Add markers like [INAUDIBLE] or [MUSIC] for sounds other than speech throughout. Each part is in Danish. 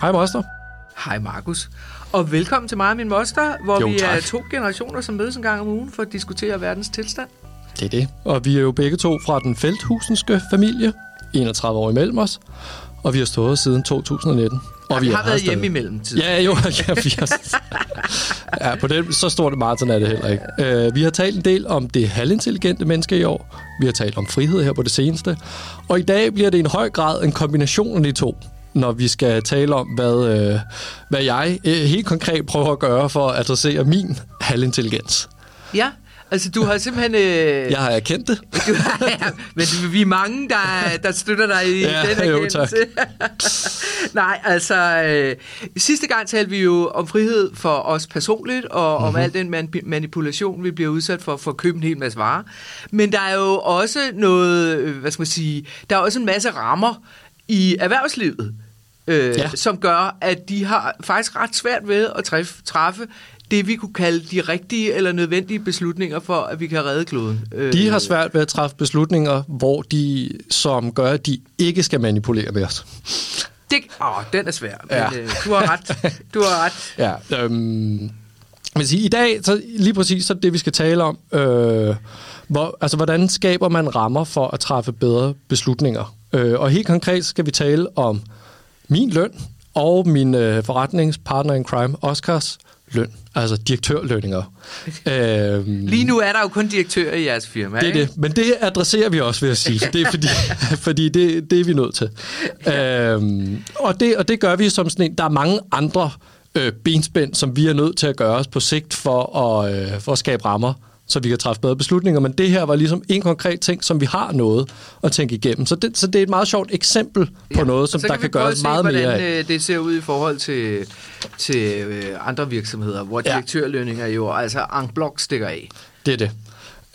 Hej Moster. Hej Markus. Og velkommen til mig og min moster, hvor Jo, vi er tak. to generationer, som mødes en gang om ugen for at diskutere verdens tilstand. Det er det. Og vi er jo begge to fra den felthusenske familie, 31 år imellem os, og vi har stået siden 2019. Og Og vi er har her været hjemme i mellemtiden. Ja, jo, [LAUGHS] ja, vi har... ja, på den, så stort et maraton er det heller ikke. Uh, vi har talt en del om det halvintelligente menneske i år. Vi har talt om frihed her på det seneste. Og i dag bliver det i en høj grad en kombination af de to, når vi skal tale om, hvad, uh, hvad jeg uh, helt konkret prøver at gøre for at adressere min halvintelligens. ja. Altså, du har simpelthen... Øh, [LAUGHS] Jeg har erkendt det. [LAUGHS] du, ja, men vi er mange, der, der støtter dig i [LAUGHS] Ja, den jo, erkendelse. Nej, altså... Øh, sidste gang talte vi jo om frihed for os personligt, og mm-hmm. om al den man- manipulation, vi bliver udsat for, for at købe en hel masse varer. Men der er jo også noget... øh, Hvad skal man sige? Der er også en masse rammer i erhvervslivet, øh, Ja. som gør, at de har faktisk ret svært ved at træffe, træffe det, vi kunne kalde de rigtige eller nødvendige beslutninger for, at vi kan redde kloden. Øh, De har svært ved at træffe beslutninger, hvor de, som gør, at de ikke skal manipulere med os. Det, åh, den er svær, men Ja. øh, du har ret. Du har ret. [LAUGHS] Ja, øhm, men sige, i dag, så lige præcis så det vi skal tale om. Øh, hvor, altså, hvordan skaber man rammer for at træffe bedre beslutninger? Øh, og helt konkret skal vi tale om min løn og min øh, forretningspartner in crime, Oscars løn, altså direktørlønninger. [LAUGHS] øhm, Lige nu er der jo kun direktører i jeres firma, Det er ikke? det. Men det adresserer vi også, vil jeg sige. Det er fordi, [LAUGHS] fordi det, det er vi nødt til. Øhm, og, det, og det gør vi som sådan en... Der er mange andre øh, benspænd, som vi er nødt til at gøre os på sigt for at, øh, for at skabe rammer, så vi kan træffe bedre beslutninger. Men det her var ligesom en konkret ting, som vi har noget at tænke igennem. Så det, så det er et meget sjovt eksempel på noget, som der kan, kan gøres se, meget hvordan, mere af. øh, det ser ud i forhold til, til øh, andre virksomheder, hvor Ja. direktørlønninger jo altså en blok stikker af. Det er det.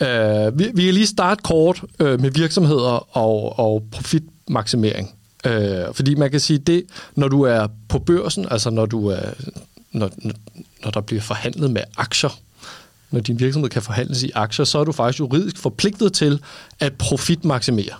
Uh, vi, vi kan lige starte kort uh, med virksomheder og, og profitmaksimering. Uh, fordi man kan sige, det når du er på børsen, altså når, du er, når, når der bliver forhandlet med aktier, når din virksomhed kan forhandles i aktier, så er du faktisk juridisk forpligtet til at profitmaksimere.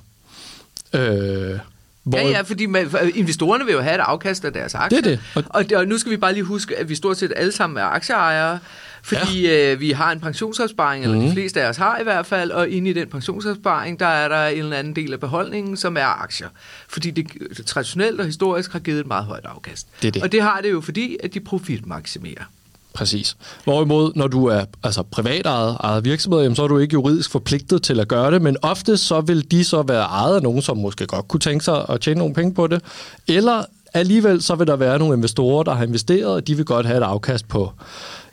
Uh, hvor, Ja, ja, fordi man, for investorerne vil jo have et afkast af deres aktier. Det er det. Og, og, og nu skal vi bare lige huske, at vi stort set alle sammen er aktieejere, fordi ja. øh, vi har en pensionsopsparing, eller Mhm. mm. de fleste af os har i hvert fald, og inde i den pensionsopsparing, der er der en eller anden del af beholdningen, som er aktier. Fordi det traditionelt og historisk har givet et meget højt afkast. Det er det. Og det har det jo fordi, at de profitmaksimerer. Præcis. Hvorimod, når du er altså, privat ejet, ejet virksomhed, jamen, så er du ikke juridisk forpligtet til at gøre det, men ofte så vil de så være ejet af nogen, som måske godt kunne tænke sig at tjene nogle penge på det, eller alligevel så vil der være nogle investorer, der har investeret, og de vil godt have et afkast på,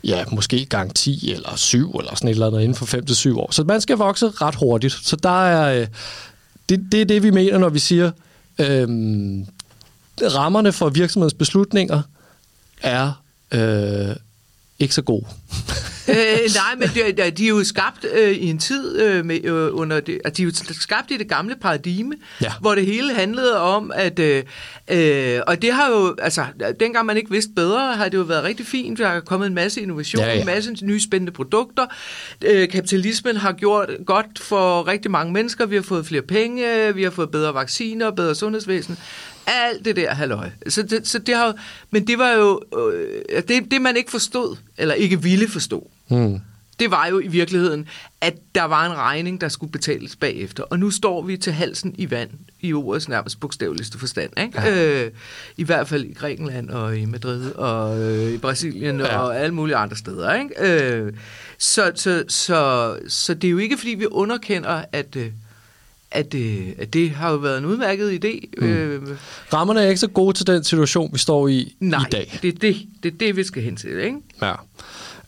ja, måske gang 10 eller 7 eller sådan et eller andet inden for 5 til 7 år. Så man skal vokse ret hurtigt. Så der er, øh, det, det er det, vi mener, når vi siger, øhm, rammerne for virksomhedens beslutninger er øh, ikke så gode. øh, nej, men de, de er jo skabt øh, i en tid øh, med, øh, under det, at de er jo skabt i det gamle paradigme, Ja. hvor det hele handlede om at øh, øh, og det har jo altså dengang man ikke vidste bedre, har det jo været rigtig fint. Der er kommet en masse innovation, Ja, ja. en masse nye spændende produkter. Øh, kapitalismen har gjort godt for rigtig mange mennesker. Vi har fået flere penge, vi har fået bedre vacciner, bedre sundhedsvæsen. Alt det der halløj. Så det, så det har, jo- men det var jo øh, det, det, man ikke forstod, eller ikke ville forstå, Hmm. det var jo i virkeligheden, at der var en regning, der skulle betales bagefter. Og nu står vi til halsen i vand, i ordets nærmest bogstaveligste forstand. Ikke? Ja. Øh, I hvert fald i Grækenland og i Madrid og øh, i Brasilien Ja. og alle mulige andre steder. Ikke? Øh, så, så, så, så det er jo ikke, fordi vi underkender, at, øh, at, øh, at det har jo været en udmærket idé. Mm. Øh, Rammerne er ikke så gode til den situation, vi står i nej, i dag. det er det, det, er det, vi skal hen til. Ikke? Ja.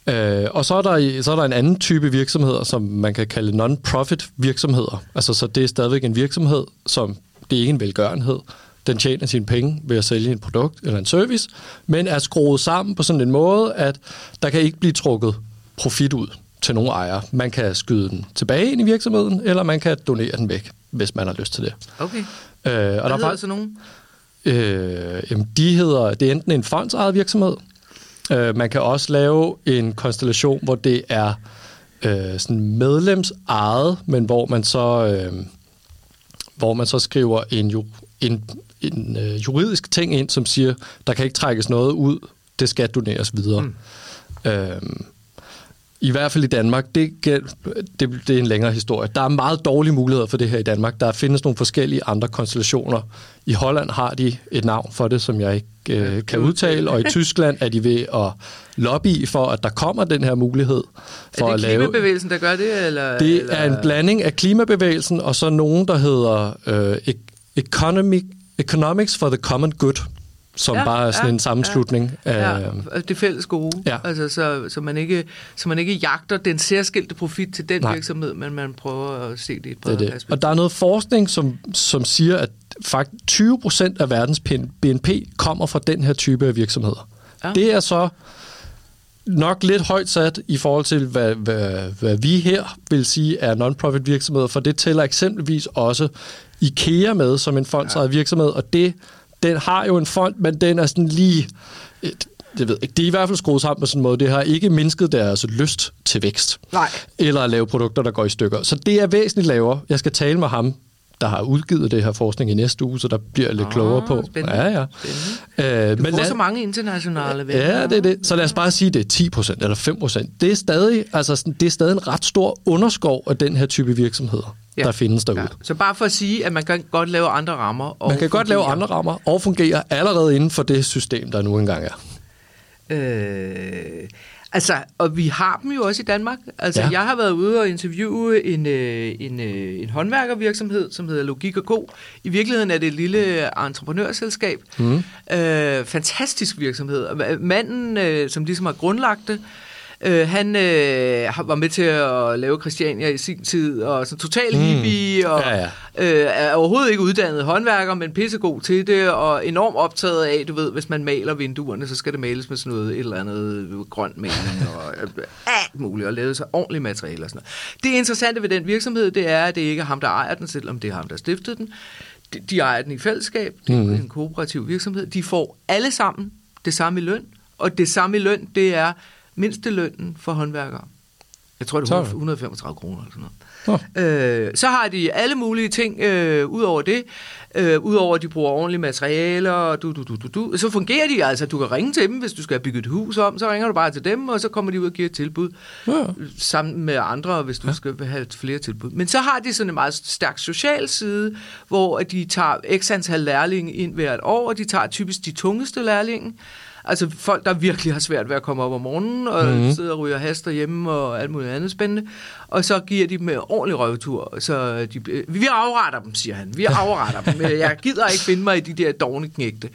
Øh, og så er, der, så er der en anden type virksomheder, som man kan kalde non-profit virksomheder. Altså, så det er stadigvæk en virksomhed, som det er ikke en velgørenhed. Den tjener sine penge ved at sælge en produkt eller en service, men er skruet sammen på sådan en måde, at der kan ikke blive trukket profit ud til nogle ejere. Man kan skyde den tilbage ind i virksomheden, eller man kan donere den væk, hvis man har lyst til det. Okay. Øh, Hvad og der er hedder faktisk, sådan nogen? Øh, jamen, de hedder, det er enten en fondsejet virksomhed, øh, man kan også lave en konstellation, hvor det er øh, sådan medlemsejet, men hvor man så, øh, hvor man så skriver en, jo, en, en øh, juridisk ting ind, som siger, der kan ikke trækkes noget ud, det skal doneres videre. Mm. Øhm, I hvert fald i Danmark, det, det, det er en længere historie. Der er meget dårlige muligheder for det her i Danmark. Der findes nogle forskellige andre konstellationer. I Holland har de et navn for det, som jeg ikke øh, kan udtale, og i [LAUGHS] Tyskland er de ved at lobby for, at der kommer den her mulighed for er det at lave... klimabevægelsen, der gør det? Eller, Det eller? er en blanding af klimabevægelsen og så nogen, der hedder øh, e- economic, Economics for the Common Good, som ja, bare er sådan ja, en sammenslutning ja, af... ja, det fælles gode. Ja. Altså, så, så, man ikke, så man ikke jagter den særskilte profit til den Nej. virksomhed, men man prøver at se det i et Det er bredere det. perspektiv. Og der er noget forskning, som, som siger, at faktisk 20 procent af verdens BNP kommer fra den her type af virksomheder. Ja. Det er så nok lidt højt sat i forhold til, hvad, hvad, hvad vi her vil sige er non-profit virksomheder, for det tæller eksempelvis også IKEA med som en fondsejet ja. virksomhed, og det, den har jo en fond, men den er sådan lige... Et, det ved jeg ikke. Det er i hvert fald skruet sammen på sådan en måde. Det har ikke mindsket deres lyst til vækst. Nej. Eller at lave produkter, der går i stykker. Så det er væsentligt lavere. Jeg skal tale med ham, der har udgivet det her forskning i næste uge, så der bliver jeg lidt Ah, klogere på. spændende. Ja, ja. Spændende. Øh, Du får lad- så mange internationale venner. Ja, det er det. Så lad os bare sige, det er 10 procent eller 5 procent. Det er stadig, altså det er stadig en ret stor underskov af den her type virksomheder, Ja. der findes derude. Ja. Så bare for at sige, at man kan godt lave andre rammer. Og Man kan godt lave fungere. andre rammer og fungere allerede inden for det system, der nu engang er. Øh, altså, og vi har dem jo også i Danmark. Altså, ja. Jeg har været ude og interviewe en, øh, en, øh, en håndværkervirksomhed, som hedder Logik og Go. I virkeligheden er det et lille entreprenørselskab. Mm. Øh, fantastisk virksomhed. Manden, øh, som ligesom har grundlagt det, Øh, han øh, var med til at lave Christiania i sin tid, og sådan total Mm. hippie, og Ja, ja. Øh, er overhovedet ikke uddannet håndværker, men pissegod til det, og enormt optaget af, du ved, hvis man maler vinduerne, så skal det males med sådan noget, et eller andet grøn maling, og øh, alt muligt, og lavet sig ordentligt materiale og sådan noget. Det interessante ved den virksomhed, det er, at det ikke er ham, der ejer den, selvom det er ham, der stiftede den. De, de ejer den i fællesskab, det er Mhm. en kooperativ virksomhed. De får alle sammen det samme i løn, og det samme i løn, det er mindstelønnen for håndværkere. Jeg tror, det er Sådan. 100 135 kroner eller sådan noget. Øh, så har de alle mulige ting øh, ud over det. Øh, Udover at de bruger ordentlige materialer, og du, du, du, du, du. så fungerer de altså. Du kan ringe til dem, hvis du skal have bygget et hus om, så ringer du bare til dem, og så kommer de ud og giver et tilbud. Ja. Sammen med andre, hvis du ja. skal have flere tilbud. Men så har de sådan en meget stærk social side, hvor de tager x antal lærlinge ind hvert år, og de tager typisk de tungeste lærlinge. Altså folk, der virkelig har svært ved at komme op om morgenen, og mm-hmm. sidder og ryger haster hjemme og alt muligt andet spændende. Og så giver de dem en ordentlig røvtur. Så de, vi afretter dem, siger han. Vi afretter dem. Jeg gider ikke finde mig i de der dogne knægte.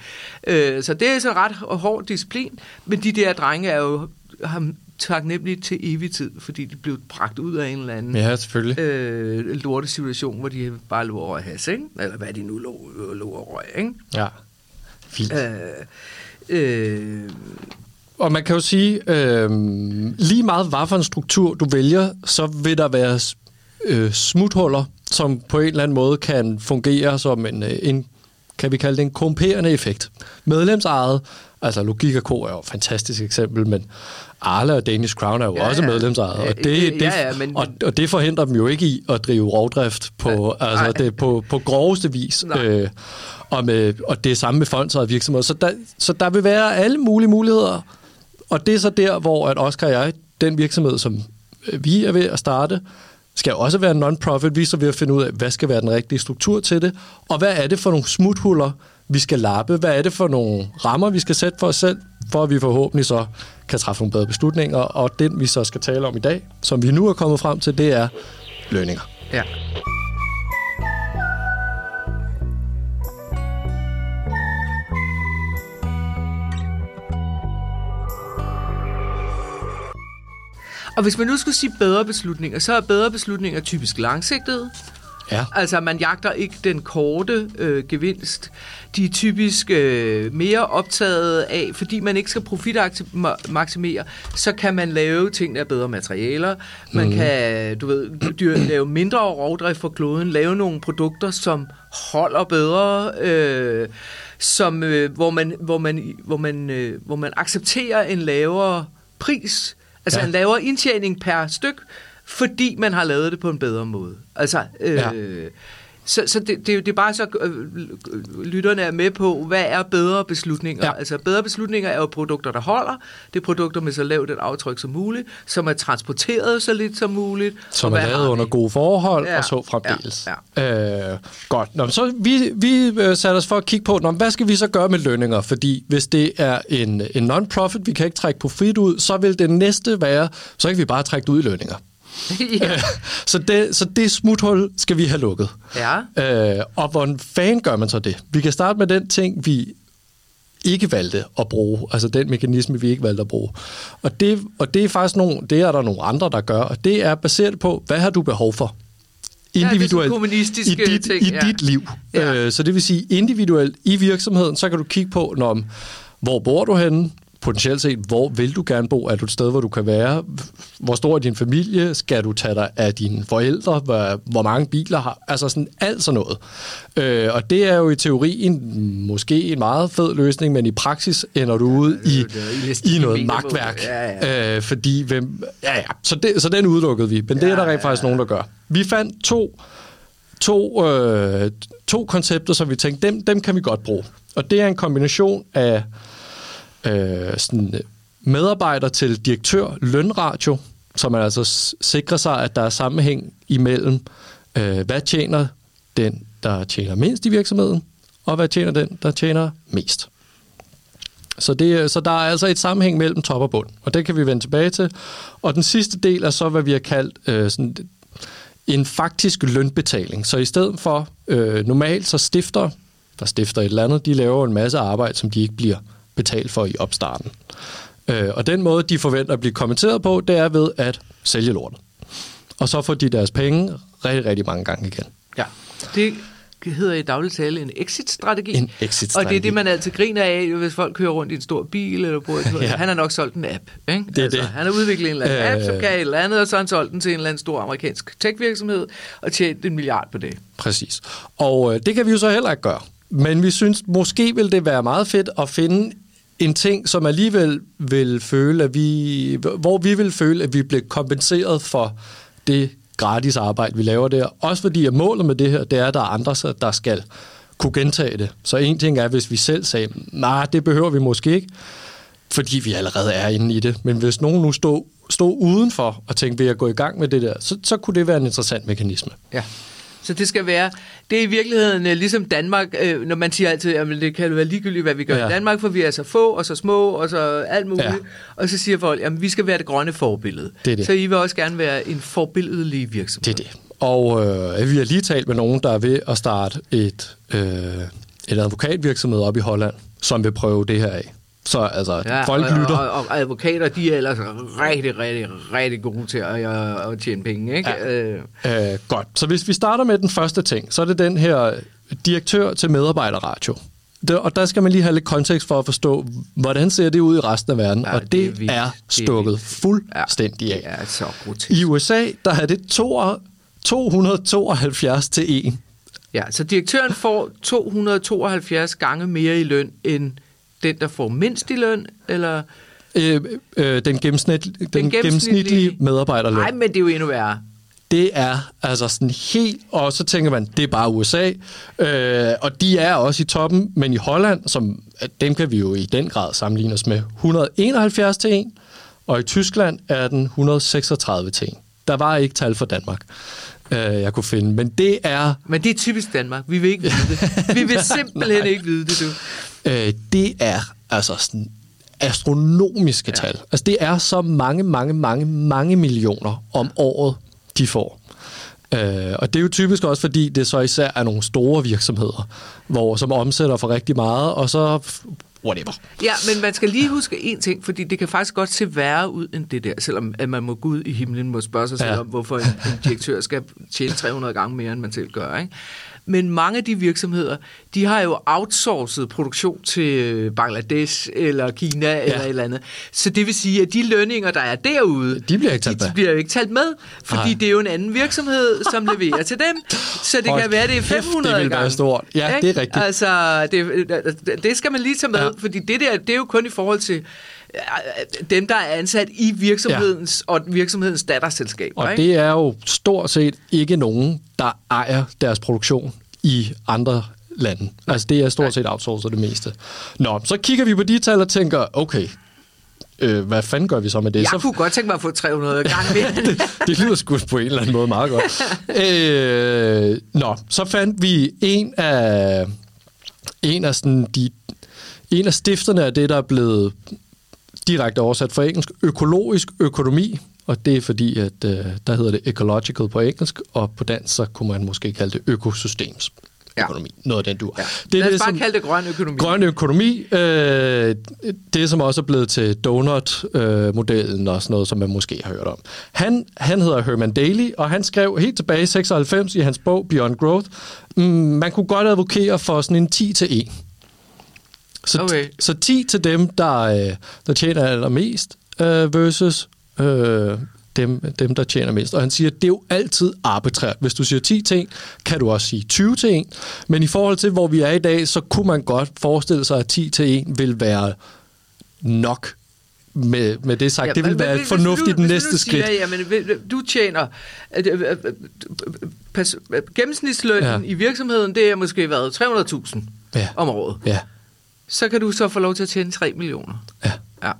Øh, Så det er så ret hård disciplin. Men de der drenge er jo ham taknemmelige til evig tid, fordi de blev bragt ud af en eller anden Ja, selvfølgelig. øh, lortesituation, hvor de bare lå over has, ikke? Eller hvad de nu lå, lå røg, ikke? Ja. Fint. Øh, øh, Og man kan jo sige, øh, lige meget hvad for en struktur du vælger, så vil der være øh, smuthuller, som på en eller anden måde kan fungere som en, øh, en kan vi kalde det en komperende effekt. Medlemsejet, altså Logik og Co. er jo et fantastisk eksempel, men Arla og Danish Crown er jo Ja, ja, også ja. medlemsejet, Ja, og det, det, ja, ja, men- og, og det forhindrer dem jo ikke i at drive rovdrift på, Nej. altså det, på, på groveste vis. Nej. Øh, og, med, og det er samme med fondsejede virksomheder. Så der, så der vil være alle mulige muligheder, og det er så der, hvor at Oscar og jeg, den virksomhed, som øh, vi er ved at starte, skal også være en non-profit. Vi er så ved at finde ud af, hvad skal være den rigtige struktur til det, og hvad er det for nogle smuthuller, vi skal lappe? Hvad er det for nogle rammer, vi skal sætte for os selv, for at vi forhåbentlig så kan træffe nogle bedre beslutninger? Og den, vi så skal tale om i dag, som vi nu er kommet frem til, det er lønninger. ja. Og hvis man nu skulle sige bedre beslutninger, så er bedre beslutninger typisk langsigtede. Ja. Altså, man jagter ikke den korte øh, gevinst. De er typisk øh, mere optaget af, fordi man ikke skal profitmaksimere, så kan man lave ting, der er bedre materialer. Man mm. kan, du ved, dyr, [COUGHS] lave mindre rovdrift for kloden, lave nogle produkter, som holder bedre, øh, som, øh, hvor, man, hvor, man, hvor, man, øh, hvor man accepterer en lavere pris, altså Ja. en lavere indtjening per styk, fordi man har lavet det på en bedre måde. Altså, øh, Ja. ja. Så, så det, det, er det er bare så, øh, lytterne er med på, hvad er bedre beslutninger? Ja. Ja. Altså bedre beslutninger er jo produkter, der holder. Det er produkter med så lavt et aftryk som muligt, som er transporteret så lidt som muligt. som er lavet under gode forhold, ja. Ja, og så fremdeles. ja, Øh, godt. Nå, så vi, vi øh, satte os for at kigge på, nå, hvad skal vi så gøre med lønninger? Fordi hvis det er en, en non-profit, vi kan ikke trække profit ud, så vil det næste være, så kan vi bare trække ud i lønninger. [LAUGHS] ja. Så det, så det smuthul skal vi have lukket. ja. Øh, og hvordan fanden gør man så det? Vi kan starte med den ting, vi ikke valgte at bruge, altså den mekanisme, vi ikke valgte at bruge. Og det, og det er faktisk nogle, det er der nogle andre, der gør, og det er baseret på, hvad har du behov for? det er sådan Individuelt kommunistiske i dit, ting, i ja. dit liv. Ja. Øh, så det vil sige, individuelt i virksomheden, så kan du kigge på, når, hvor bor du henne? Potentielt set, hvor vil du gerne bo? Er du et sted, hvor du kan være? Hvor stor er din familie? Skal du tage dig af dine forældre? Hvor, hvor mange biler har? Altså sådan alt sådan noget. Øh, og det er jo i teorien måske en meget fed løsning, men i praksis ender du ud i, i i noget magtværk. Ja, Øh, fordi, hvem, ja, ja. Så, det, så den udelukkede vi, men det er der Ja, rent faktisk ja, ja. nogen, der gør. Vi fandt to to, øh, to koncepter, som vi tænkte, dem, dem kan vi godt bruge. Og det er en kombination af øh, sådan, øh, medarbejder til direktør lønratio, så man altså sikrer sig, at der er sammenhæng imellem, øh, hvad tjener den, der tjener mindst i virksomheden, og hvad tjener den, der tjener mest. Så, det, øh, så der er altså et sammenhæng mellem top og bund, og det kan vi vende tilbage til. Og den sidste del er så, hvad vi har kaldt øh, sådan en faktisk lønbetaling. Så i stedet for, øh, normalt så stifter, der stifter et eller andet, de laver en masse arbejde, som de ikke bliver betalt for i opstarten. Øh, og den måde, de forventer at blive kommenteret på, det er ved at sælge lortet. Og så får de deres penge rigtig, rigtig mange gange igen. Ja. Det hedder i daglig tale en exit-strategi. En Og det er det, man altid griner af, hvis folk kører rundt i en stor bil eller bor [LAUGHS] Ja. Han har nok solgt en app. Ikke? Det er det. Han har udviklet en eller anden Øh. app, som kan et eller andet, og så har han solgt den til en eller anden stor amerikansk tech-virksomhed og tjent en milliard på det. Præcis. Og øh, det kan vi jo så heller ikke gøre. Men vi synes, måske vil det være meget fedt at finde en ting, som alligevel vil føle, at vi, hvor vi vil føle, at vi bliver kompenseret for det gratis arbejde, vi laver der. Også fordi, at målet med det her, det er, at der er andre, der skal kunne gentage det. Så en ting er, hvis vi selv sagde, nej, det behøver vi måske ikke, fordi vi allerede er inde i det. Men hvis nogen nu stod, stod udenfor og tænkte, vil jeg gå i gang med det der, så, så kunne det være en interessant mekanisme. Ja. Så det skal være, det er i virkeligheden øh, ligesom Danmark, øh, når man siger altid, at det kan jo være ligegyldigt, hvad vi gør Ja. i Danmark, for vi er så få og så små og så alt muligt. Ja. Og så siger folk, at vi skal være det grønne forbillede. Det det. Så I vil også gerne være en forbilledelig virksomhed. Det er det. Og øh, vi har lige talt med nogen, der er ved at starte et, øh, et advokatvirksomhed op i Holland, som vil prøve det her af. Så altså, ja, folk og, lytter. Og, og, advokater, de er ellers rigtig, rigtig, rigtig gode til at, at, at tjene penge, ikke? Ja. Øh, Øh, godt. Så hvis vi starter med den første ting, så er det den her direktør til medarbejderratio. Det, og der skal man lige have lidt kontekst for at forstå, hvordan ser det ud i resten af verden. Ja, og det, det er vildt. er Det er stukket fuldstændig af. det er så grotesk. I USA, der er det to, 272 til 1. Ja, så direktøren får 272 gange mere i løn end den, der får mindst i løn, eller... Øh, øh, den, gennemsnit, den, den gennemsnitlige- gennemsnitlige medarbejderløn. Nej, men det er jo endnu værre. Det er altså sådan helt... Og så tænker man, det er bare USA. Øh, og de er også i toppen. Men i Holland, som, dem kan vi jo i den grad sammenligne os med, 171 til 1. Og i Tyskland er den 136 til 1. Der var ikke tal for Danmark, øh, jeg kunne finde. Men det er, Men det er typisk Danmark. Vi vil ikke vide det. Vi vil [LAUGHS] simpelthen ikke vide det, du. Øh, det er altså sådan astronomiske ja. tal. Altså det er så mange, mange, mange, mange millioner om året, de får. Øh, og det er jo typisk også, fordi det så især er nogle store virksomheder, hvor, som omsætter for rigtig meget, og så whatever. Ja, men man skal lige huske en ting, fordi det kan faktisk godt se værre ud end det der, selvom at man må gå ud i himlen må spørge sig selv Ja. om, hvorfor en, en direktør skal tjene 300 gange mere, end man selv gør. Ikke? Men mange af de virksomheder, de har jo outsourcet produktion til Bangladesh eller Kina ja. eller et eller andet. Så det vil sige, at de lønninger, der er derude, De bliver ikke talt de, med. de bliver ikke talt med, fordi Nej. det er jo en anden virksomhed, som leverer til dem. Så det Hold kan være, det er kæft, det 500 vil være stort. Ja, det er rigtigt. Altså, det, det skal man lige tage med, ja. fordi det der, det er jo kun i forhold til dem, der er ansat i virksomhedens ja. og virksomhedens datterselskaber. Og ikke? det er jo stort set ikke nogen, der ejer deres produktion i andre lande. Altså det er stort set outsourcet det meste. Nå, så kigger vi på de tal og tænker, okay, øh, hvad fanden gør vi så med det? Jeg så, kunne godt tænke mig at få 300 [LAUGHS] gange mere. det, det lyder sgu på en eller anden måde meget godt. [LAUGHS] øh, nå, så fandt vi en af, en af sådan de, en af stifterne af det, der er blevet direkte oversat fra engelsk, økologisk økonomi, og det er fordi, at øh, der hedder det ecological på engelsk, og på dansk så kunne man måske kalde det økosystems økonomi. Ja. Noget af den du. Ja. Det er Lad os det, bare som, kalde det grøn økonomi. Grøn økonomi. Øh, det, som også er blevet til donut-modellen øh, og sådan noget, som man måske har hørt om. Han, han hedder Herman Daly, og han skrev helt tilbage i 96 i hans bog Beyond Growth, mm, man kunne godt advokere for sådan en 10 til 1. Så, okay. så 10 til dem, der, øh, der tjener allermest, øh, versus øh, dem, dem, der tjener mest. Og han siger, at det er jo altid arbitrært. Hvis du siger 10 ting, kan du også sige 20 til 1. Men i forhold til, hvor vi er i dag, så kunne man godt forestille sig, at 10 til 1 vil være nok med, med det sagt. Ja, det vil men, være hvis, fornuftigt du, næste du skridt. Siger, jamen, du tjener pas, gennemsnitslønnen ja. i virksomheden, det er måske været 300.000 ja. om året. Ja. Så kan du så få lov til at tjene 3 millioner. Ja. ja.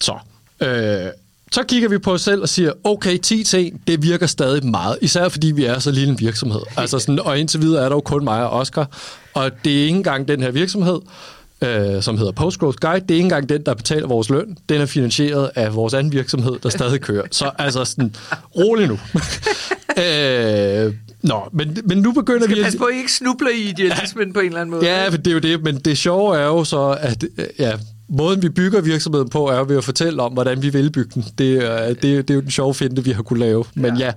Så, øh, så kigger vi på os selv og siger, okay, 10 til 1, det virker stadig meget, især fordi vi er så lille en virksomhed. [LAUGHS] Altså sådan, og indtil videre er der jo kun mig og Oscar, og det er ikke engang den her virksomhed, øh, som hedder Postgrowth Guide, det er ikke engang den, der betaler vores løn. Den er finansieret af vores anden virksomhed, der stadig kører. Så altså sådan, rolig nu. [LAUGHS] øh, Nå, men, men nu begynder vi... Skal passe på, at I ikke snubler i idealismen ja, på en eller anden måde. Ja, det er jo det, men det sjove er jo så, at ja, måden vi bygger virksomheden på, er ved at fortælle om, hvordan vi vil bygge den. Det, er, det, det er jo den sjove finte, vi har kunne lave. Men ja,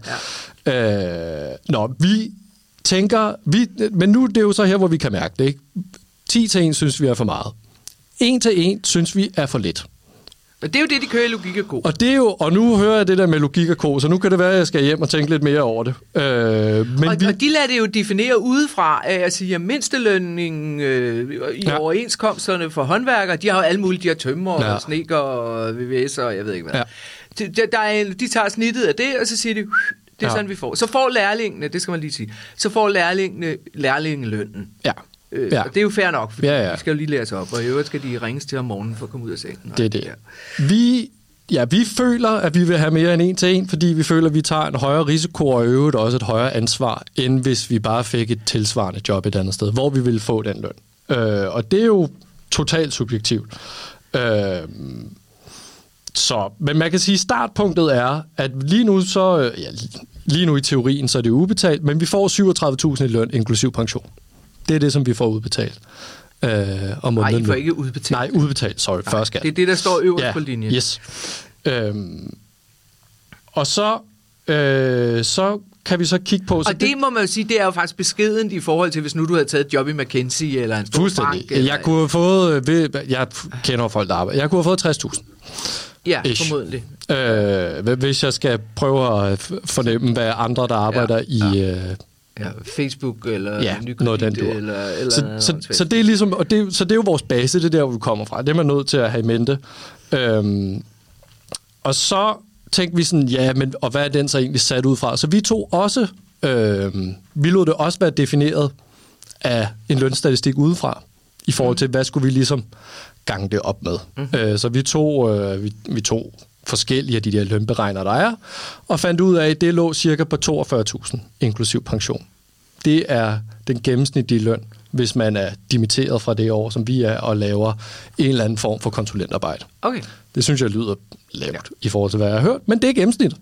ja. Øh, nå, vi tænker... Vi, men nu det er jo så her, hvor vi kan mærke det. Ikke? 10 til 1 synes vi er for meget. 1 til 1 synes vi er for lidt. Og det er jo det, de kører i Logik og. Og, det er jo, og nu hører jeg det der med Logik og Co, så nu kan det være, at jeg skal hjem og tænke lidt mere over det. Øh, men og, vi... og de lader det jo definere udefra, at sige, at mindstelønning øh, i ja. overenskomsterne for håndværkere, de har jo alle mulige, de har tømmer ja. og sneker og VVS og jeg ved ikke hvad. Ja. De, der er en, de tager snittet af det, og så siger de, det er ja. sådan, vi får. Så får lærlingene, det skal man lige sige, så får lærlingene lærlingelønnen. Ja. Øh, ja. Og det er jo fair nok, for ja, ja. de skal jo lige lære sig op, og i øvrigt skal de ringes til om morgenen for at komme ud af sengen. Det er det. Ja. Vi, ja, vi føler, at vi vil have mere end en til en, fordi vi føler, at vi tager en højere risiko og øvrigt også et højere ansvar, end hvis vi bare fik et tilsvarende job et andet sted, hvor vi ville få den løn. Øh, og det er jo totalt subjektivt. Øh, så, men man kan sige, at startpunktet er, at lige nu så, ja, lige nu i teorien, så er det ubetalt, men vi får 37.000 i løn, inklusiv pension. Det er det, som vi får udbetalt. Øh, om Nej, I får ikke udbetalt. Nej, udbetalt, sorry, Nej, skat. Det er det, der står øverst ja, på linjen. Yes. Øhm, og så, øh, så kan vi så kigge på... Så og det, det må man jo sige, det er jo faktisk beskedent i forhold til, hvis nu du havde taget et job i McKinsey eller en stor bank. Eller, jeg kunne have fået... Jeg kender folk, der arbejder. Jeg kunne have fået 60.000. Ja, Ish. formodentlig. Øh, hvis jeg skal prøve at fornemme, hvad andre, der arbejder ja, ja. i... Øh, ja, Facebook eller ja, Nykredit, noget den eller, eller så, så, så, det er ligesom, og det, så det er jo vores base, det er der, hvor vi kommer fra. Det er man nødt til at have i mente. Øhm, og så tænkte vi sådan, ja, men og hvad er den så egentlig sat ud fra? Så vi tog også, øhm, vi lod det også være defineret af en lønstatistik udefra, i forhold til, hvad skulle vi ligesom gange det op med. Mm-hmm. Øh, så vi tog, øh, vi, vi tog forskellige af de der lønberegner, der er, og fandt ud af, at det lå cirka på 42.000, inklusiv pension. Det er den gennemsnitlige løn, hvis man er dimitteret fra det år, som vi er, og laver en eller anden form for konsulentarbejde. Okay. Det synes jeg lyder lavt ja. i forhold til, hvad jeg har hørt, men det er gennemsnit.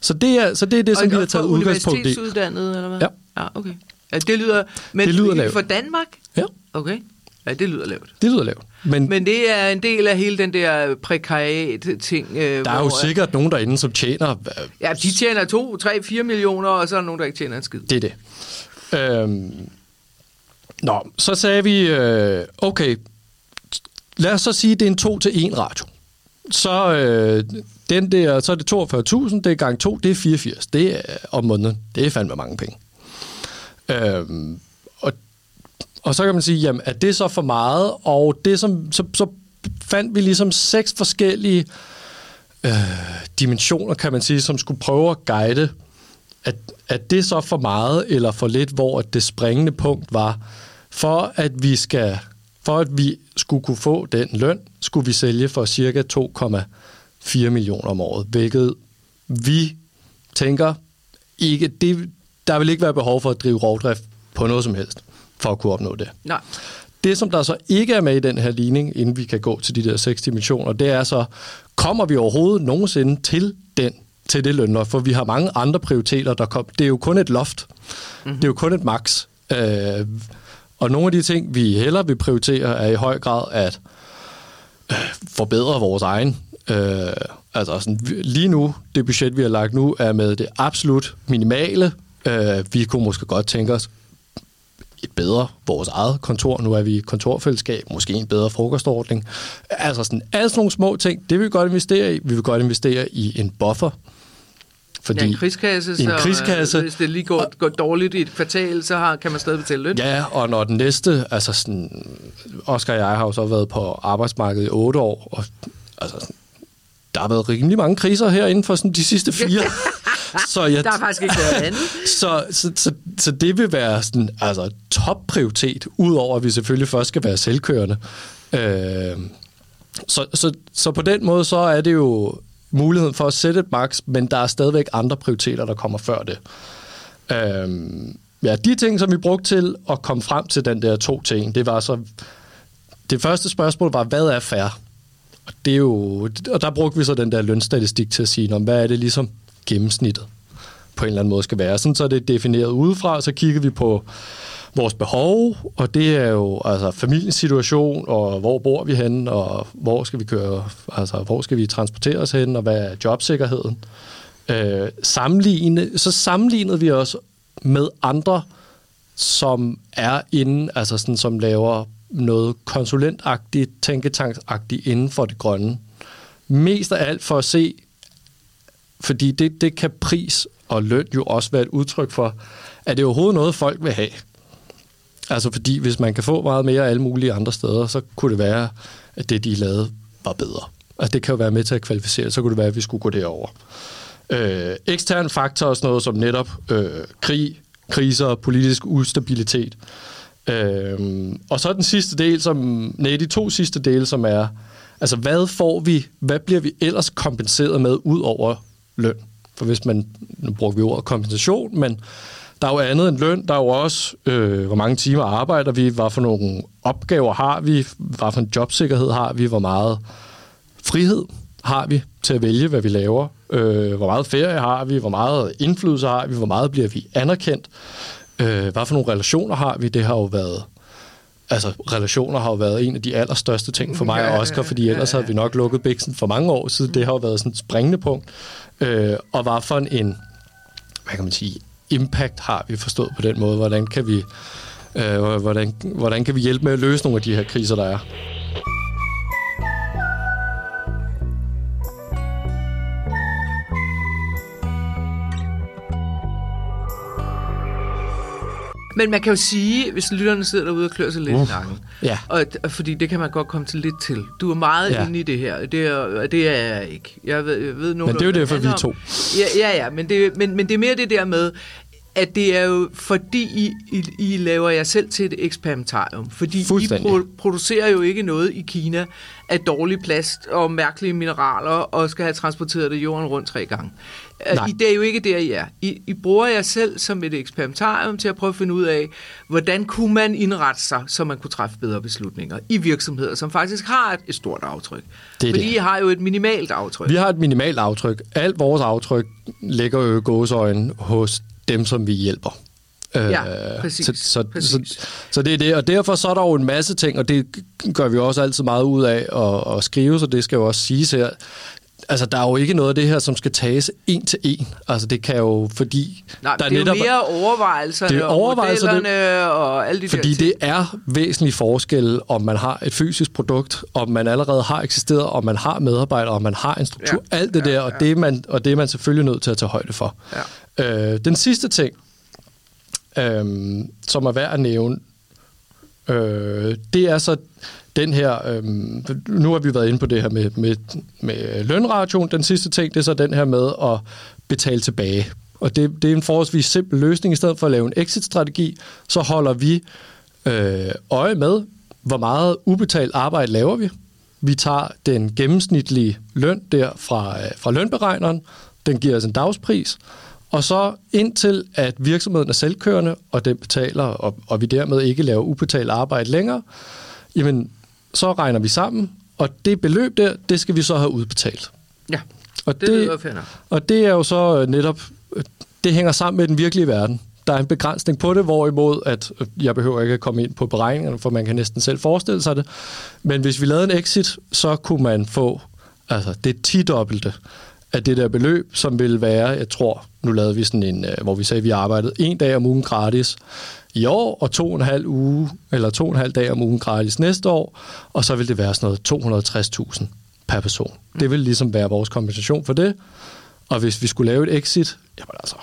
Så det er, så det, er det, som vi har taget udgangspunkt i. universitetsuddannet, eller hvad? Ja. Ja, okay. Ja, det lyder, men det lyder lavt. for Danmark? Ja. Okay. Ja, det lyder lavt. Det lyder lavt. Men, Men det er en del af hele den der prekariat-ting. Øh, der er jo sikkert nogen derinde, som tjener... Øh, ja, de tjener 2, 3, 4 millioner, og så er der nogen, der ikke tjener en skid. Det er det. Øhm, nå, så sagde vi, øh, okay, lad os så sige, at det er en 2 til 1 ratio. Så, øh, den der, så er det 42.000, det er gang 2, det er 84. Det er om måneden. Det er fandme mange penge. Øhm, og så kan man sige, jamen, er det så for meget? Og det som, så, så fandt vi ligesom seks forskellige øh, dimensioner, kan man sige, som skulle prøve at guide, at, at det så for meget eller for lidt, hvor det springende punkt var, for at vi skal for at vi skulle kunne få den løn, skulle vi sælge for cirka 2,4 millioner om året, hvilket vi tænker ikke, det, der vil ikke være behov for at drive rovdrift på noget som helst, for at kunne opnå det. Nej. Det, som der så ikke er med i den her ligning, inden vi kan gå til de der seks dimensioner, det er så, kommer vi overhovedet nogensinde til den til det lønloft, for vi har mange andre prioriteter, der kom. Det er jo kun et loft. Mm-hmm. Det er jo kun et max. Øh, og nogle af de ting, vi hellere vil prioritere, er i høj grad at øh, forbedre vores egen. Øh, altså sådan, lige nu, det budget, vi har lagt nu, er med det absolut minimale. Øh, vi kunne måske godt tænke os et bedre vores eget kontor. Nu er vi kontorfællesskab, måske en bedre frokostordning. Altså sådan, alle sådan nogle små ting, det vil vi godt investere i. Vi vil godt investere i en buffer. Fordi ja, en krigskasse, så en krigskasse, hvis det lige går, går dårligt i et kvartal, så har, kan man stadig betale løn. Ja, og når den næste, altså sådan, Oscar og jeg har jo så været på arbejdsmarkedet i otte år, og altså, der har været rimelig mange kriser her inden for sådan de sidste fire. [LAUGHS] så jeg, der har faktisk ikke været andet. [LAUGHS] så, så, så, så det vil være sådan, altså, topprioritet, udover at vi selvfølgelig først skal være selvkørende. Øh, så, så, så på den måde, så er det jo muligheden for at sætte et max, men der er stadigvæk andre prioriteter, der kommer før det. Øh, ja, de ting, som vi brugte til at komme frem til den der to ting, det var så... Det første spørgsmål var, hvad er fair? Og, det er jo, og der brugte vi så den der lønstatistik til at sige, hvad er det ligesom gennemsnittet på en eller anden måde skal være. Sådan så er det defineret udefra, så kigger vi på vores behov, og det er jo altså familiens situation, og hvor bor vi henne, og hvor skal vi køre, altså hvor skal vi transportere os hen, og hvad er jobsikkerheden. Øh, sammenligne, så sammenlignede vi os med andre, som er inde, altså sådan, som laver noget konsulentagtigt, tænketanksagtigt inden for det grønne. Mest af alt for at se, fordi det, det kan pris og løn jo også være et udtryk for, at det er overhovedet noget, folk vil have. Altså fordi, hvis man kan få meget mere alle mulige andre steder, så kunne det være, at det, de lavede, var bedre. Altså det kan jo være med til at kvalificere, så kunne det være, at vi skulle gå derover. Øh, eksterne faktorer, sådan noget som netop øh, krig, kriser, politisk ustabilitet. Øh, og så den sidste del, som, nej, de to sidste dele, som er, altså hvad får vi, hvad bliver vi ellers kompenseret med ud over løn? For hvis man, nu bruger vi ordet kompensation, men der er jo andet end løn. Der er jo også, øh, hvor mange timer arbejder vi, hvad for nogle opgaver har vi, hvad for en jobsikkerhed har vi, hvor meget frihed har vi til at vælge, hvad vi laver, øh, hvor meget ferie har vi, hvor meget indflydelse har vi, hvor meget bliver vi anerkendt, øh, hvad for nogle relationer har vi. Det har jo været altså, relationer har jo været en af de allerstørste ting for mig ja, og Oscar, fordi ellers havde vi nok lukket biksen for mange år siden. Det har jo været sådan et springende punkt. Øh, og hvad for en, hvad kan man sige, impact har vi forstået på den måde? Hvordan kan vi, øh, hvordan, hvordan kan vi hjælpe med at løse nogle af de her kriser, der er? Men man kan jo sige, hvis lytterne sidder derude og klør sig lidt uh, i nakken, ja. og, fordi det kan man godt komme til lidt til. Du er meget ja. inde i det her, det er, det er jeg ikke. Jeg ved, jeg ved men det er jo det for vi to. Ja, ja, ja men, det, men, men det er mere det der med, at det er jo fordi, I, I, I laver jer selv til et eksperimentarium. Fordi I pro- producerer jo ikke noget i Kina af dårlig plast og mærkelige mineraler og skal have transporteret det jorden rundt tre gange. Nej. I, det er jo ikke der, I er. I, I bruger jer selv som et eksperimentarium til at prøve at finde ud af, hvordan kunne man indrette sig, så man kunne træffe bedre beslutninger i virksomheder, som faktisk har et, et stort aftryk. Det Fordi det. I har jo et minimalt aftryk. Vi har et minimalt aftryk. Alt vores aftryk ligger jo i gåsøjne hos dem, som vi hjælper. Ja, øh, præcis. Så, så, præcis. Så, så det er det, og derfor så er der jo en masse ting, og det gør vi også altid meget ud af at, at skrive, så det skal jo også siges her. Altså, der er jo ikke noget af det her, som skal tages en til en. Altså, det kan jo, fordi... Nej, der det er netop, mere overvejelserne det er overvejelserne, og modellerne og alle de Fordi der det er væsentlig forskel, om man har et fysisk produkt, om man allerede har eksisteret, om man har medarbejdere, om man har en struktur, ja, alt det ja, der, og, ja. det er man, og det er man selvfølgelig nødt til at tage højde for. Ja. Øh, den sidste ting, øh, som er værd at nævne, Øh, det er så den her, øh, nu har vi været inde på det her med, med, med lønration. Den sidste ting, det er så den her med at betale tilbage. Og det, det er en forholdsvis simpel løsning. I stedet for at lave en exit-strategi, så holder vi øh, øje med, hvor meget ubetalt arbejde laver vi. Vi tager den gennemsnitlige løn der fra, øh, fra lønberegneren. Den giver os en dagspris. Og så indtil, at virksomheden er selvkørende, og den betaler, og, og vi dermed ikke laver ubetalt arbejde længere, jamen, så regner vi sammen, og det beløb der, det skal vi så have udbetalt. Ja, Og det, det fedt. Og det er jo så øh, netop, øh, det hænger sammen med den virkelige verden. Der er en begrænsning på det, hvorimod at øh, jeg behøver ikke at komme ind på beregningerne, for man kan næsten selv forestille sig det. Men hvis vi lavede en exit, så kunne man få altså det 10-dobbelte af det der beløb, som ville være, jeg tror, nu lavede vi sådan en, hvor vi sagde, at vi arbejdede en dag om ugen gratis i år, og to og en halv uge, eller to og en halv dag om ugen gratis næste år, og så vil det være sådan noget 260.000 per person. Det vil ligesom være vores kompensation for det. Og hvis vi skulle lave et exit, jamen altså,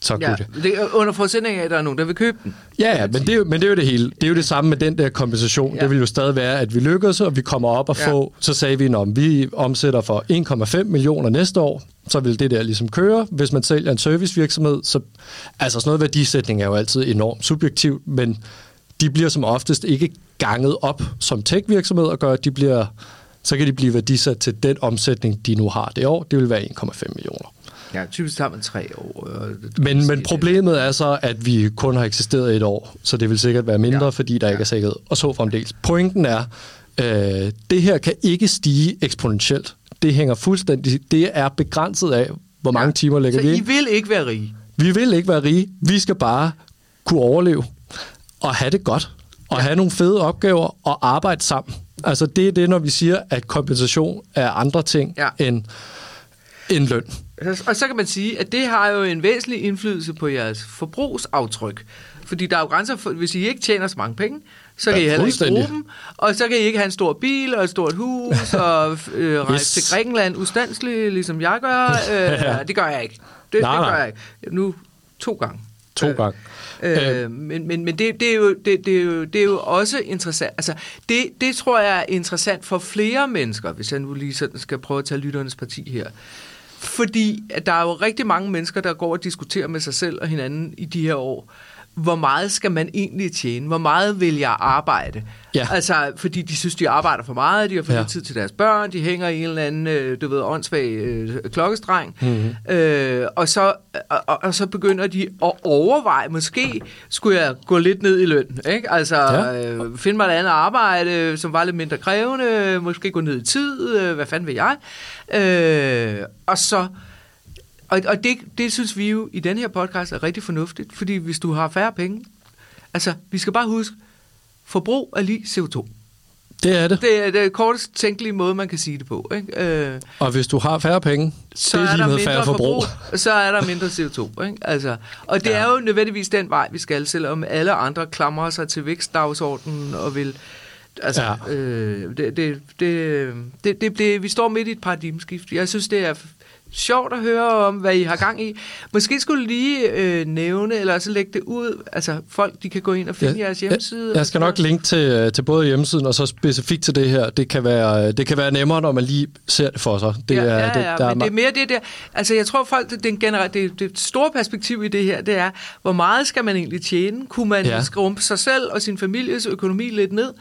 så kunne Ja, det. det er under forudsætning af, at der er nogen, der vil købe den. Ja, ja, men det, er jo, men det er jo det hele. Det er jo det samme med den der kompensation. Ja. Det vil jo stadig være, at vi lykkes, og vi kommer op og Ja. få, så sagde vi, om vi omsætter for 1,5 millioner næste år, så vil det der ligesom køre. Hvis man sælger en servicevirksomhed, så altså sådan noget værdisætning er jo altid enormt subjektivt, men de bliver som oftest ikke ganget op som tech-virksomheder gør, de bliver, så kan de blive værdisat til den omsætning, de nu har det år. Det vil være 1,5 millioner. Ja, typisk tager man tre år. det- Men, men problemet er så, at vi kun har eksisteret et år, så det vil sikkert være mindre, ja. fordi der Ja. ikke er sikkerhed. Og så fremdeles. Pointen er, øh, det her kan ikke stige eksponentielt. Det hænger fuldstændig... Det er begrænset af, hvor mange Ja. timer lægger Så vi I ind. vil ikke være rige? Vi vil ikke være rige. Vi skal bare kunne overleve og have det godt. Og ja. have nogle fede opgaver og arbejde sammen. Altså det er det, når vi siger, at kompensation er andre ting ja. end, end løn. Og så kan man sige, at det har jo en væsentlig indflydelse på jeres forbrugsaftryk. Fordi der er jo grænser for, hvis I ikke tjener så mange penge, så kan Ja, I heller ikke bruge dem. Og så kan I ikke have en stor bil og et stort hus [LAUGHS] og øh, rejse Yes. til Grækenland ustandsligt, ligesom jeg gør. [LAUGHS] Øh, det gør jeg ikke. Det, Nej, det gør nej. jeg ikke. Nu to gange. To Øh, gange. Øh, men men, men det, det, er jo, det, det, er jo, det er jo også interessant. Altså, det, det tror jeg er interessant for flere mennesker, hvis jeg nu lige sådan skal prøve at tage lytternes parti her. Fordi at der er jo rigtig mange mennesker, der går og diskuterer med sig selv og hinanden i de her år. Hvor meget skal man egentlig tjene? Hvor meget vil jeg arbejde? Ja. Altså, fordi de synes, de arbejder for meget, de har for Ja. lidt tid til deres børn, de hænger i en eller anden, øh, du ved, åndssvag øh, klokkestreng. Mhm. Mm-hmm. Øh, og, så, og, og- så begynder de at overveje, måske skulle jeg gå lidt ned i løn, ikke? Altså, Ja. ja. øh, finde mig et andet arbejde, som var lidt mindre krævende, måske gå ned i tid, øh, hvad fanden vil jeg? Øh, og så... Og, og det, det synes vi jo i den her podcast er rigtig fornuftigt, fordi hvis du har færre penge, altså, vi skal bare huske, forbrug er lige CO2. Det er det. Det er det kortest tænkelige måde, man kan sige det på. Ikke? Øh, Og hvis du har færre penge, så det er er lige der med mindre færre forbrug. forbrug, så er der mindre CO2. Ikke? Altså, og det Ja. er jo nødvendigvis den vej, vi skal, selvom alle andre klamrer sig til vækstdagsordenen og vil... Altså, Ja. øh, det, det, det, det, det, det, vi står midt i et paradigmeskift. Jeg synes, det er sjovt at høre om, hvad I har gang i. Måske skulle lige øh, nævne, eller så lægge det ud. Altså, folk de kan gå ind og finde Ja, jeres hjemmeside. Jeg, jeg skal nok linke til, til både hjemmesiden og så specifikt til det her. Det kan være, det kan være nemmere, når man lige ser det for sig. Det ja, er, ja, ja, det, der men det er mere det der. Altså, jeg tror folk, det, det, generelt, det, det store perspektiv i det her, det er, hvor meget skal man egentlig tjene? Kunne man ja. skrumpe sig selv og sin families økonomi lidt ned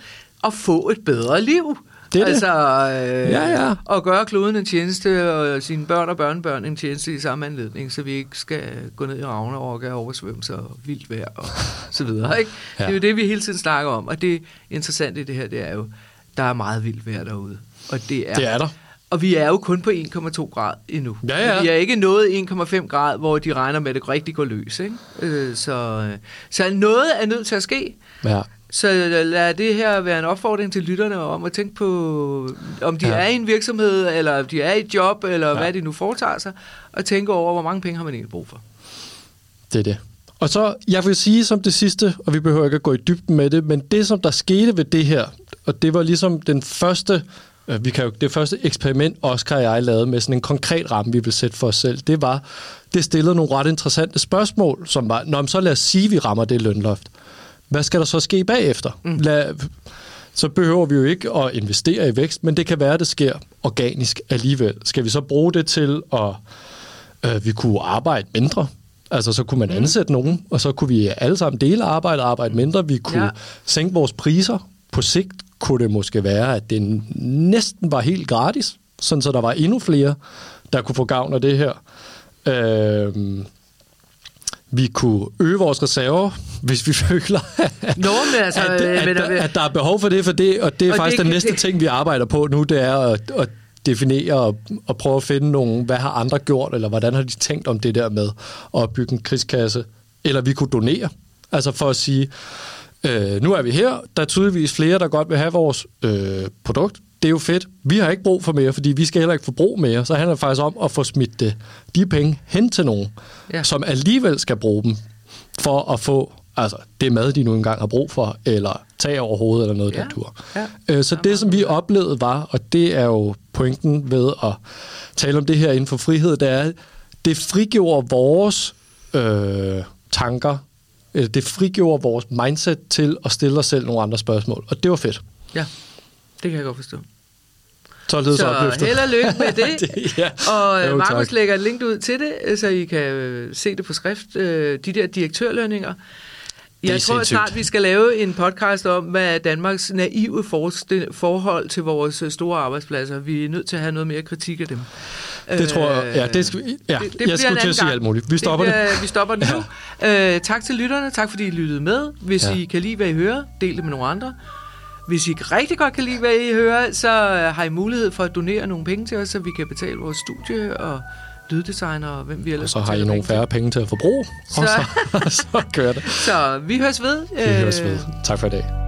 og få et bedre liv? Det er altså, øh, Ja, ja. Og gøre kloden en tjeneste, og sine børn og børnebørn en tjeneste i samme anledning, så vi ikke skal gå ned i Ragnarok og oversvømmelser og vildt vejr og [LAUGHS] så videre. Ikke? Ja. Det er jo det, vi hele tiden snakker om, og det interessante i det her, det er jo, der er meget vildt vejr derude. Og det er, det er der. og vi er jo kun på 1,2 grad endnu. Ja, ja. Vi er ikke nået 1,5 grad, hvor de regner med, at det rigtig går løs. Ikke? Øh, så, øh, så noget er nødt til at ske. Ja. Så lad det her være en opfordring til lytterne om at tænke på, om de Ja. er i en virksomhed, eller om de er i et job, eller Ja. ja. hvad de nu foretager sig, og tænke over, hvor mange penge har man egentlig brug for. Det er det. Og så, jeg vil sige som det sidste, og vi behøver ikke at gå i dybden med det, men det, som der skete ved det her, og det var ligesom den første, øh, vi kan jo, det første eksperiment, Oscar og jeg lavede med sådan en konkret ramme, vi vil sætte for os selv, det var, det stillede nogle ret interessante spørgsmål, som var, når så lad os sige, vi rammer det lønloft. Hvad skal der så ske bagefter? Mm. Lad, så behøver vi jo ikke at investere i vækst, men det kan være, at det sker organisk alligevel. Skal vi så bruge det til at øh, vi kunne arbejde mindre? Altså, så kunne man mm. ansætte mm. nogen, og så kunne vi alle sammen dele arbejde og arbejde mindre. Vi kunne ja. sænke vores priser. På sigt kunne det måske være, at det næsten var helt gratis, sådan så der var endnu flere, der kunne få gavn af det her. Øh, vi kunne øge vores reserver, hvis vi [LAUGHS] føler, Nå, men altså, at, at, at, at der er behov for det, for det, og det er og faktisk det, den næste det, ting, vi arbejder på nu, det er at, at definere og, og prøve at finde nogle, hvad har andre gjort, eller hvordan har de tænkt om det der med at bygge en krigskasse, eller vi kunne donere, altså for at sige, øh, nu er vi her, der er tydeligvis flere, der godt vil have vores øh, produkt, det er jo fedt. Vi har ikke brug for mere, fordi vi skal heller ikke forbruge mere. Så handler det faktisk om at få smidt det, de penge hen til nogen, ja. som alligevel skal bruge dem for at få altså, det mad, de nu engang har brug for, eller tag over hovedet eller noget ja. der tur. Ja. Øh, så det, som vi oplevede var, og det er jo pointen ved at tale om det her inden for frihed, det er, det frigjorde vores øh, tanker, det frigjorde vores mindset til at stille os selv nogle andre spørgsmål, og det var fedt. Ja. Det kan jeg godt forstå. Så held og lykke med [LAUGHS] det. det ja. Og jo, Markus tak. lægger et link ud til det, så I kan øh, se det på skrift. Øh, de der direktørlønninger. Jeg tror sindssygt. snart, vi skal lave en podcast om, hvad Danmarks naive forhold til vores øh, store arbejdspladser. Vi er nødt til at have noget mere kritik af dem. Det tror jeg. Ja, det, skal, ja, det, det jeg skulle til at sige alt muligt. Vi stopper det. det. Vi stopper det nu. Ja. Uh, tak til lytterne. Tak fordi I lyttede med. Hvis ja. I kan lide, hvad I hører, del det med nogle andre. Hvis I rigtig godt kan lide, hvad I hører, så har I mulighed for at donere nogle penge til os, så vi kan betale vores studie og lyddesigner og hvem vi ellers Og så har I nogle færre penge til at forbruge, så. og så, [LAUGHS] så kører det. Så vi høres ved. Vi høres ved. Tak for i dag.